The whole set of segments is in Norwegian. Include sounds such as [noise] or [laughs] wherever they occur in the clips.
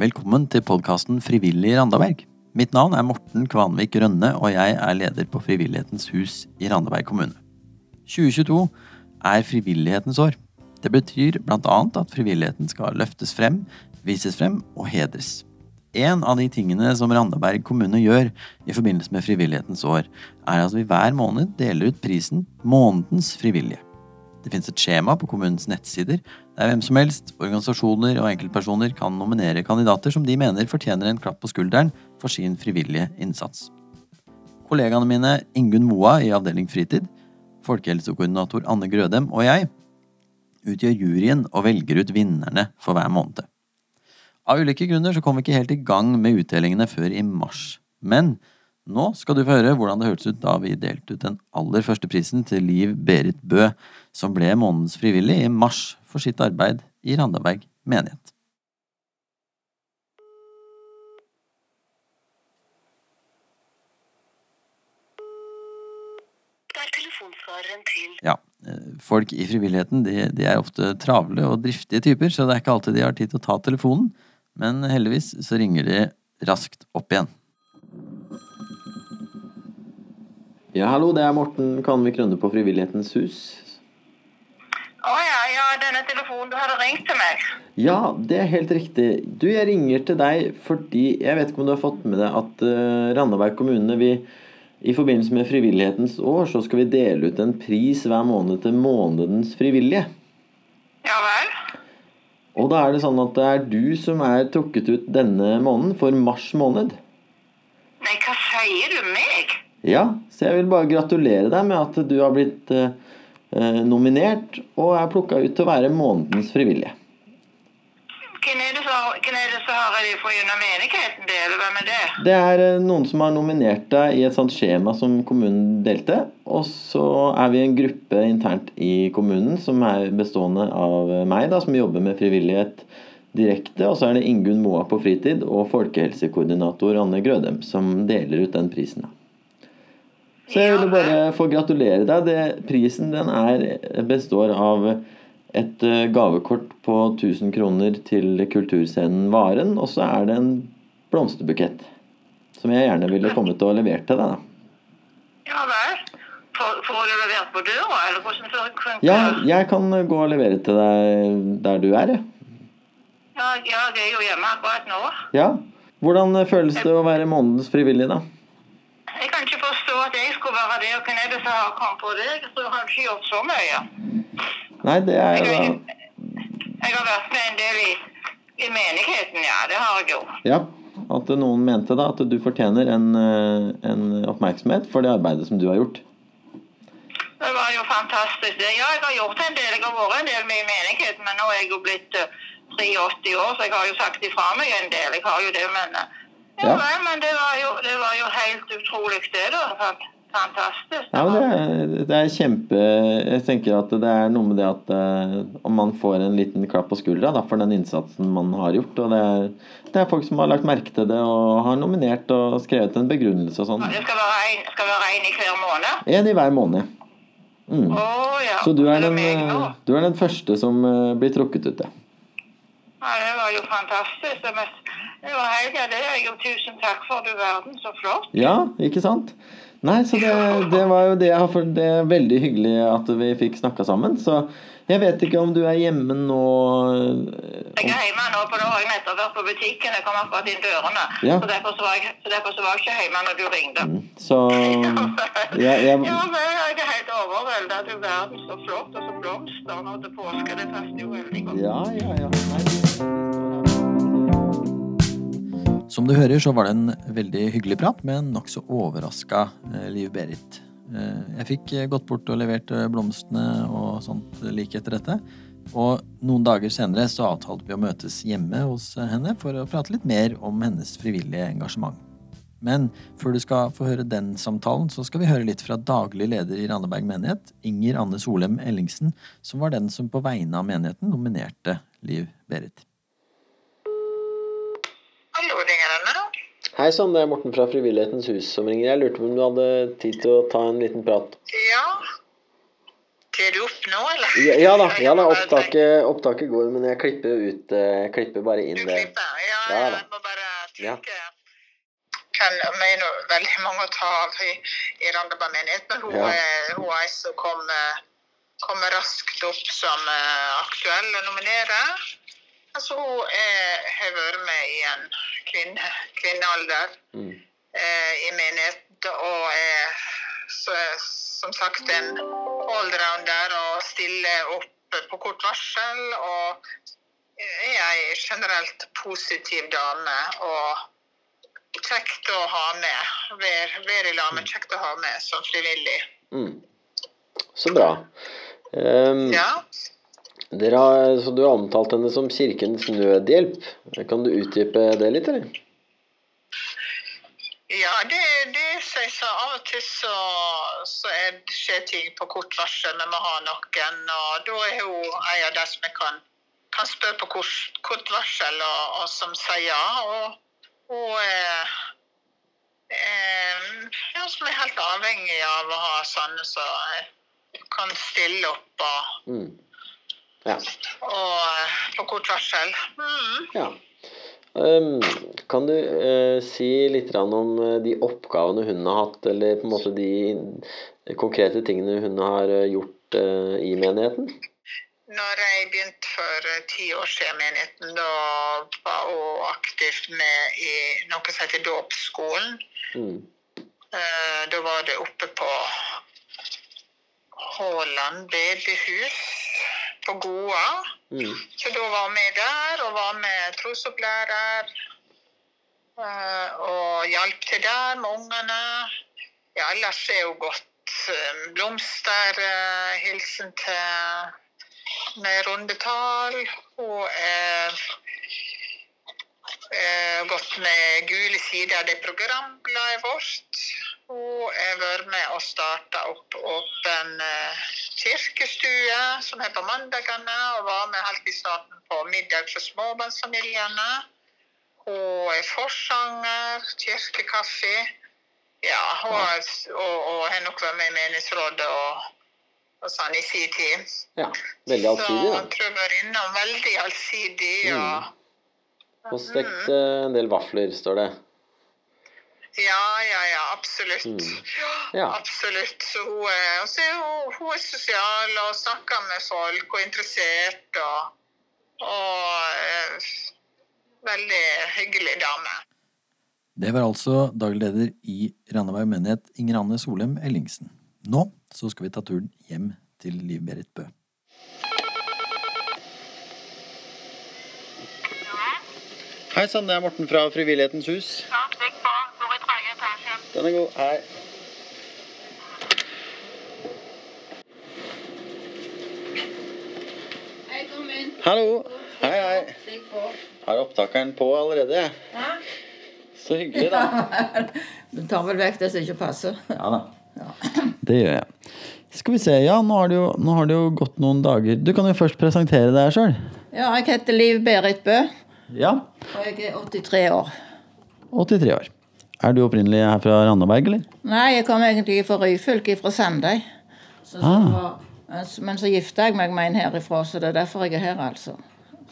Velkommen til podkasten Frivillig i Randaberg. Mitt navn er Morten Kvanvik Rønne, og jeg er leder på Frivillighetens hus i Randaberg kommune. 2022 er frivillighetens år. Det betyr bl.a. at frivilligheten skal løftes frem, vises frem og hedres. En av de tingene som Randaberg kommune gjør i forbindelse med Frivillighetens år, er at vi hver måned deler ut prisen Månedens frivillige. Det finnes et skjema på kommunens nettsider der hvem som helst, organisasjoner og enkeltpersoner kan nominere kandidater som de mener fortjener en klapp på skulderen for sin frivillige innsats. Kollegaene mine Ingunn Moa i avdeling fritid, folkehelsekoordinator Anne Grødem og jeg utgjør juryen og velger ut vinnerne for hver måned. Av ulike grunner så kom vi ikke helt i gang med utdelingene før i mars. Men nå skal du få høre hvordan det hørtes ut da vi delte ut den aller første prisen til Liv Berit Bø, som ble månedens frivillig i mars for sitt arbeid i Randaberg menighet. Ja, eh, folk i frivilligheten de, de er ofte travle og driftige typer, så det er ikke alltid de har tid til å ta telefonen. Men heldigvis så ringer de raskt opp igjen. Ja, hallo, det er Morten Kanvik Rønne på Frivillighetens hus. Å ja, ja, denne telefonen du hadde ringt til meg. Ja, det er helt riktig. Du, jeg ringer til deg fordi jeg vet ikke om du har fått med deg at uh, Randaberg kommune vi, i forbindelse med Frivillighetens år så skal vi dele ut en pris hver måned til Månedens frivillige. Ja vel? Og da er det sånn at det er du som er trukket ut denne måneden, for mars måned. Nei, hva sier du meg? Ja, så jeg vil bare gratulere deg med at du har blitt eh, eh, nominert og er plukka ut til å være månedens frivillige. Hvem er det som, hvem er det som har det fra gjennom menigheten det, eller hvem er det? Det er eh, noen som har nominert deg i et sånt skjema som kommunen delte. Og så er vi en gruppe internt i kommunen som er bestående av meg, da, som jobber med frivillighet direkte. Og så er det Ingunn Moa på fritid og folkehelsekoordinator Anne Grødem som deler ut den prisen. da. Så jeg ville bare få gratulere deg. Det, prisen den er, består av et eh, gavekort på 1000 kroner til kulturscenen Varen, og så er det en blomsterbukett. Som jeg gjerne ville kommet og levert til deg. Ja vel? Får du levert på døra, eller hvordan Ja, jeg kan gå og levere til deg der du er. jeg. ja, ja, det er jo hjemme akkurat nå. Ja. Hvordan føles det å være månedens frivillig, da? Jeg kan ikke forstå at jeg skulle være og hvem er det som har kommet på det? Jeg tror jeg har ikke gjort så mye. Nei, det er jo da jeg har vært med en del i, i menigheten, ja. Det har jeg jo. Ja. At noen mente da at du fortjener en, eh, en oppmerksomhet for det arbeidet som du har gjort. Det var jo fantastisk. Ja, jeg har gjort en del. Jeg har vært en del med i menigheten, men nå er jeg jo blitt eh, 83 år, så jeg har jo sagt ifra meg en del. Jeg har jo det, men eh, Ja, Ja. vel, men det var, jo, det var jo helt utrolig, det, da. Fan- Fantastisk. Ja, det er, det er kjempe Jeg tenker at det er noe med det at eh, om man får en liten klapp på skuldra da, for den innsatsen man har gjort. Og det er, det er folk som har lagt merke til det og har nominert og skrevet en begrunnelse og sånn. Det skal være en, skal være en i hver måned? En i hver måned. Mm. Oh, ja. Så du er, den, eh, du er den første som eh, blir trukket ut, ja. Ja, det var jo fantastisk. Det, var helt ja, det. er jo Tusen takk for du verden, så flott. Ja, ikke sant? Nei, så det, det var jo det jeg har for Det er veldig hyggelig at vi fikk snakka sammen. Så jeg vet ikke om du er hjemme nå Jeg er hjemme nå, for da har jeg nettopp vært på butikken. Jeg kom akkurat inn dørene. Ja. Så, derfor så, jeg, så derfor så var jeg ikke hjemme når du ringte. Så [laughs] ja, jeg, Ja, men jeg er helt overveldet. Du verden, så flott. Og så blomster nå til påske. Det passer jo veldig godt. Ja, ja, ja. Nei, Som du hører, så var det en veldig hyggelig prat med en nokså overraska eh, Liv Berit. Eh, Jeg fikk eh, gått bort og levert blomstene og sånt like etter dette. Og noen dager senere så avtalte vi å møtes hjemme hos henne for å prate litt mer om hennes frivillige engasjement. Men før du skal få høre den samtalen, så skal vi høre litt fra daglig leder i Randaberg menighet, Inger Anne Solem Ellingsen, som var den som på vegne av menigheten nominerte Liv Berit. Hallo, det er Anne. Hei sann, det er Morten fra Frivillighetens hus som ringer. Jeg lurte på om du hadde tid til å ta en liten prat. Ja. Til du opp nå, eller? Ja, ja da, ja da opptaket, opptaket går, men jeg klipper ut eh, Jeg klipper bare inn det. Du klipper? Ja, Ja jeg må bare tenke. Kan mener veldig mange å ta av i, i Randaberg menighet, men hun, er, hun er ei som kom, kom, raskt opp som eh, aktuell å nominere. Altså, hun er, har vært med i en kvinne, kvinnealder Mm. eh, i menigheten og er så, som sagt en allrounder og stiller opp på kort varsel. Og er ei generelt positiv dame og kjekt å ha med. Være i lag med, kjekt å ha med som frivillig. Mm. Så bra. Um, Ja. Dere har, så du har omtalt henne som Kirkens Nødhjelp. Kan du utdype det litt, eller? Ja, det, det sier så av og til så, så er, skjer ting på kort varsel. Vi har noen, og da er hun en av de som jeg kan, kan spørre på kort, kort varsel, og, og som sier ja. Og er, er ja, som er helt avhengig av å ha sånne som kan stille opp og, Mm. Ja. og eh, på kort varsel. Mm. ja. Um, kan du uh, si litt om eh, de oppgavene hun har hatt, eller på en måte de konkrete tingene hun har gjort uh, i menigheten? Når jeg begynte for ti år siden i menigheten, da var hun aktivt med i noe som heter dåpsskolen. Mm. Uh, Da var det oppe på Håland bedehus på Goa. Mm. Så da var vi der og var med trosopplærer. eh, Og hjalp til der med ungene. Ja, ellers er hun godt blomsterhilsen blomster. eh, til med rundetall. Hun er eh, gått med gule sider det programbladet vårt. Hun har vært med og starta opp åpen eh, kirkestue, som er på mandagene, og var med helt i starten på middag for småbarnsfamiliene. Hun er forsanger, kirkekaffe. Ja, hun er, og, og har nok vært med i menighetsrådet og, og sånn i sin tid. Ja. Veldig allsidig, Så jeg tror jeg var innom veldig allsidig. Og, Og stekt eh, en del vafler, står det. Ja, ja, ja, absolutt. Mm. Ja, Ja. Absolutt. Så hun er, er hun, hun er sosial og snakker med folk og interessert. Og, og eh, veldig hyggelig dame. Det var altså daglig leder i Randaberg menighet, Inger Anne Solheim Ellingsen. Nå så skal vi ta turen hjem til Liv Berit Bø. Hei sann, det er Morten fra Frivillighetens hus. Den er god. Hei. Hei, kom inn. Hallo. Hei, hei. Har opptakeren på allerede? Så hyggelig, da. [laughs] Du tar vel vekk det som ikke passer. Ja da. Det gjør jeg. Skal vi se, ja, nå har, det jo, nå har det jo gått noen dager. Du kan jo først presentere deg sjøl. Ja, jeg heter Liv Berit Bø, Ja. og jeg er 83 år. 83 år. Er du opprinnelig her fra Randaberg, eller? Nei, jeg kom egentlig fra Ryfylke, fra Sandøy. Så, så Ah. var, men så gifta jeg meg med en herifra, så det er derfor jeg er her, altså.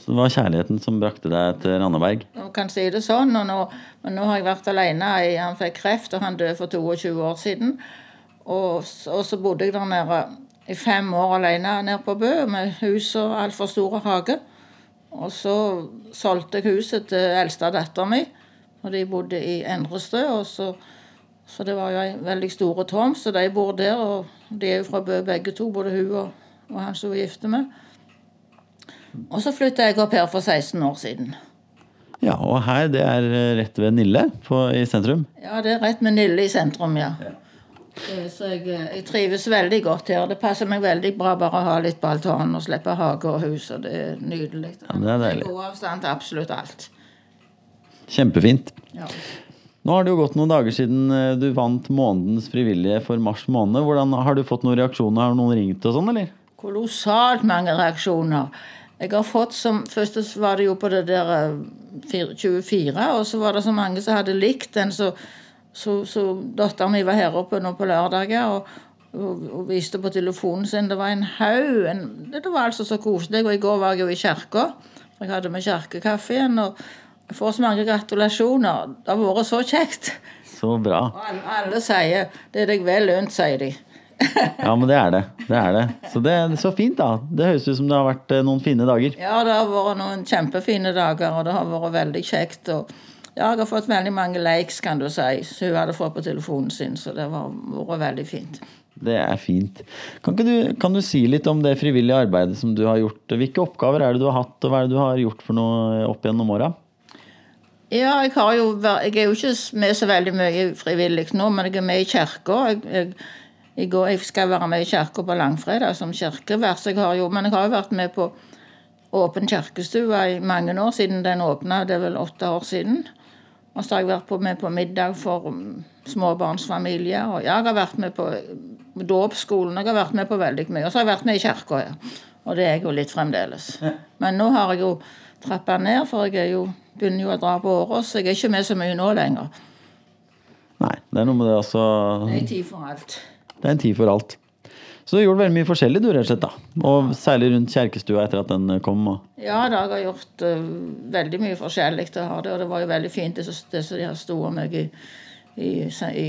Så det var kjærligheten som brakte deg til Randaberg? Du kan si det sånn, og nå, men nå har jeg vært alene. Han fikk kreft, og han døde for 22 år siden. Og, og så bodde jeg der nede i fem år alene nede på Bø, med hus og altfor store hage. Og så solgte jeg huset til eldste dattera mi, og de bodde i Endrestø. Så, så det var jo ei veldig stor tom, så de bor der. Og de er jo fra Bø begge to, både hun og, og han som hun er gift med. Og så flytta jeg opp her for 16 år siden. Ja, og her, det er eh, rett ved Nille på, i sentrum. Ja, det er rett med Nille i sentrum, ja. Eh, Så jeg, eh, jeg trives veldig godt her. Det passer meg veldig bra bare å ha litt altanen og slippe hage og hus. og Det er nydelig. Ja, det er deilig. God avstand til absolutt alt. Kjempefint. Ja. Nå har det jo gått noen dager siden eh, du vant månedens frivillige for mars måned. Hvordan, har du fått noen reaksjoner? Har noen ringt og sånn, eller? Kolossalt mange reaksjoner. Jeg har fått som Først var det jo på det der eh, 24, og så var det så mange som hadde likt den. Så, så, så datteren min var her oppe nå på lørdager, og, og, og viste på telefonen sin. Det var en haug. En, det var altså så koselig. Og i går var jeg jo i kirka. Jeg hadde med kirkekaffe igjen. Og får så mange gratulasjoner. Det har vært så kjekt. Så bra. Og alle, sier 'det er deg vel lønt', sier de. [laughs] Ja, men det er det. Det er det. Så det er så fint, da. Det høres ut som det har vært eh, noen fine dager. Ja, det har vært noen kjempefine dager, og det har vært veldig kjekt. og ja, jeg har fått veldig mange likes, kan du si, som hun hadde fått på telefonen sin. Så det har vært veldig fint. Det er fint. Kan, du, kan du si litt om det frivillige arbeidet som du har gjort? Hvilke oppgaver er det du har hatt, og hva er det du har gjort for noe opp gjennom åra? Ja, jeg, har jo, jeg er jo ikke med så veldig mye frivillig nå, men jeg er med i kirka. Jeg, jeg, jeg skal være med i kirka på langfredag som kirkevers. jo, Men jeg har jo vært med på Åpen kirkestue i mange år siden den åpna. Det er vel åtte år siden. Og så har jeg vært på, med på middag for um, småbarnsfamilier. Og jeg har vært med på uh, dåpsskolen. Jeg har vært med på veldig mye. Og så har jeg vært med i kirka, ja. Og det er jeg jo litt fremdeles. Men nå har jeg jo trappa ned, for jeg er jo, begynner jo å dra på åra, så jeg er ikke med så mye nå lenger. Nei, det er noe med det altså. Det er en tid for alt. Det er en tid for alt. Så du har gjort veldig mye forskjellig, du, rett og slett. da. Og særlig rundt kjerkestua etter at den kom. Og... Ja, da har jeg gjort uh, veldig mye forskjellig. Det har det, og det var jo veldig fint det det som de har sto om meg i, i, i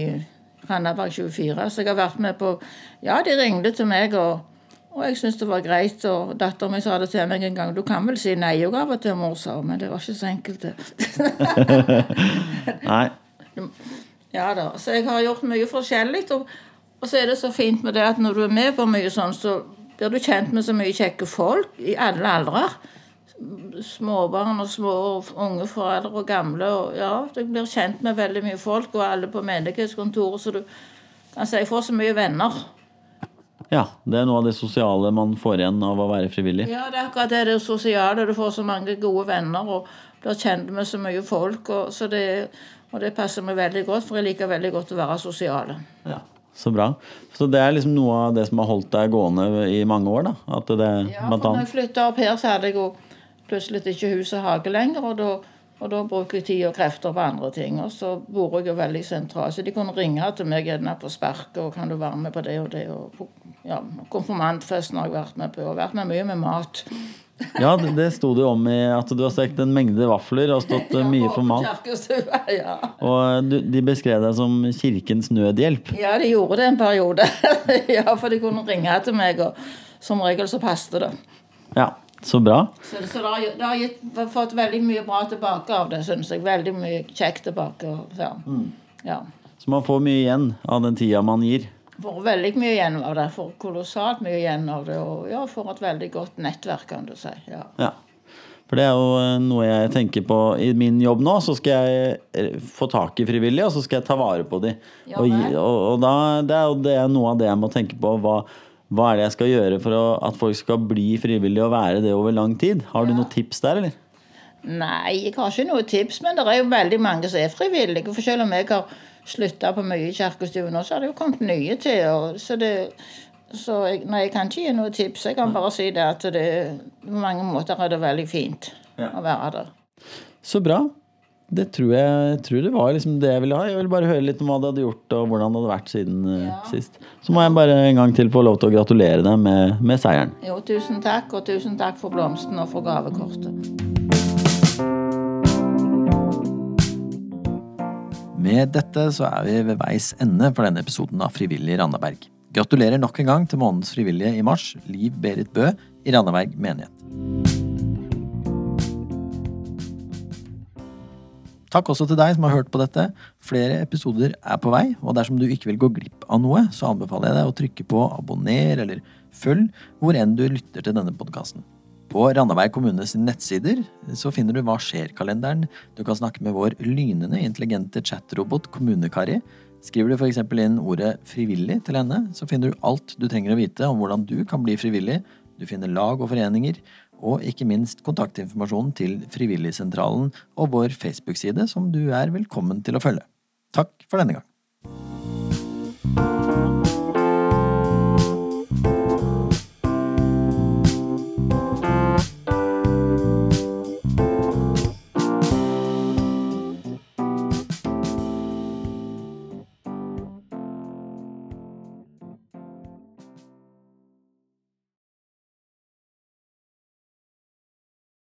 Randaberg 24. Så jeg har vært med på Ja, de ringte til meg, og, og jeg syntes det var greit. Og datteren min sa det til meg en gang. Du kan vel si nei òg av og til, mor, sa. Men det var ikke så enkelt, det. [laughs] Nei. Ja da. Så jeg har gjort mye forskjellig. Og, og så er det så fint med det at når du er med på mye sånn, så blir du kjent med så mye kjekke folk i alle aldrer. Småbarn og små og unge foreldre og gamle. Og ja, du blir kjent med veldig mye folk, og alle på menighetskontoret, så du kan si jeg får så mye venner. Ja, det er noe av det sosiale man får igjen av å være frivillig. Ja, det er akkurat det, det sosiale. Du får så mange gode venner og blir kjent med så mye folk. Og, så det, og det passer meg veldig godt, for jeg liker veldig godt å være sosial. Ja, Så bra. Så det er liksom noe av det som har holdt deg gående i mange år, da? At det Ja, for når jeg flytta opp her, så hadde jeg jo plutselig ikke hus og hage lenger. Og da, og da bruker jeg tid og krefter på andre ting. Og så bor jeg jo veldig sentralt. Så de kunne ringe til meg gjerne på sparket og kan du være med på det og det. Og på, ja, konfirmantfesten har jeg vært med på. Og vært med mye med mat. Ja, det, det sto det jo om i at du har stekt en mengde vafler og stått ja, mye for mat. [laughs] Ja. Og du, de beskrev deg som kirkens nødhjelp. ja, de gjorde det en periode. [laughs] ja, for de kunne ringe til meg, og som regel så passet det. Ja, så bra. Så, så det har, det har gitt, fått veldig mye bra tilbake av det, syns jeg. Veldig mye kjekt tilbake. Så. Mm. ja. Så man får mye igjen av den tida man gir. Får veldig mye igjen av det. Får kolossalt mye igjen av det. Og ja, får et veldig godt nettverk, kan du si. Ja. Ja. For det er jo eh, noe jeg tenker på i min jobb nå. Så skal jeg eh, få tak i frivillige, og så skal jeg ta vare på dem. Ja og, og, og da, det er jo det noe av det jeg må tenke på. Hva, hva er det jeg skal gjøre for å, at folk skal bli frivillige og være det over lang tid? Har du Ja. noen tips der, eller? Nei, jeg har ikke noe tips, men det er jo veldig mange som er frivillige. For selv om jeg har slutta på mye i kirkestuen nå, så har det jo kommet nye til. Og, så det, så jeg, nei, jeg kan ikke gi noe tips. Jeg kan bare si det at det, på mange måter er det veldig fint å være der. Så bra. Det tror jeg, jeg tror det var liksom det jeg ville ha. Jeg ville bare høre litt om hva du hadde gjort og hvordan det hadde vært siden eh, Ja. sist. Så må jeg bare en gang til få lov til å gratulere deg med, med seieren. Jo, tusen takk, og tusen takk for blomsten og for gavekortet. Med dette så er vi ved veis ende for denne episoden av Frivillig Randaberg. Gratulerer nok en gang til månedens frivillige i mars, Liv Berit Bø i Randaberg menighet. Takk også til deg som har hørt på dette. Flere episoder er på vei, og dersom du ikke vil gå glipp av noe, så anbefaler jeg deg å trykke på abonner eller følg hvor enn du lytter til denne podkasten. På Randaberg kommunes nettsider så finner du Hva skjer-kalenderen. Du kan snakke med vår lynende intelligente chatrobot Kommunekari. Skriver du f.eks. inn ordet 'frivillig' til henne, så finner du alt du trenger å vite om hvordan du kan bli frivillig. Du finner lag og foreninger, og ikke minst kontaktinformasjonen til Frivilligsentralen og vår Facebook-side, som du er velkommen til å følge. Takk for denne gang.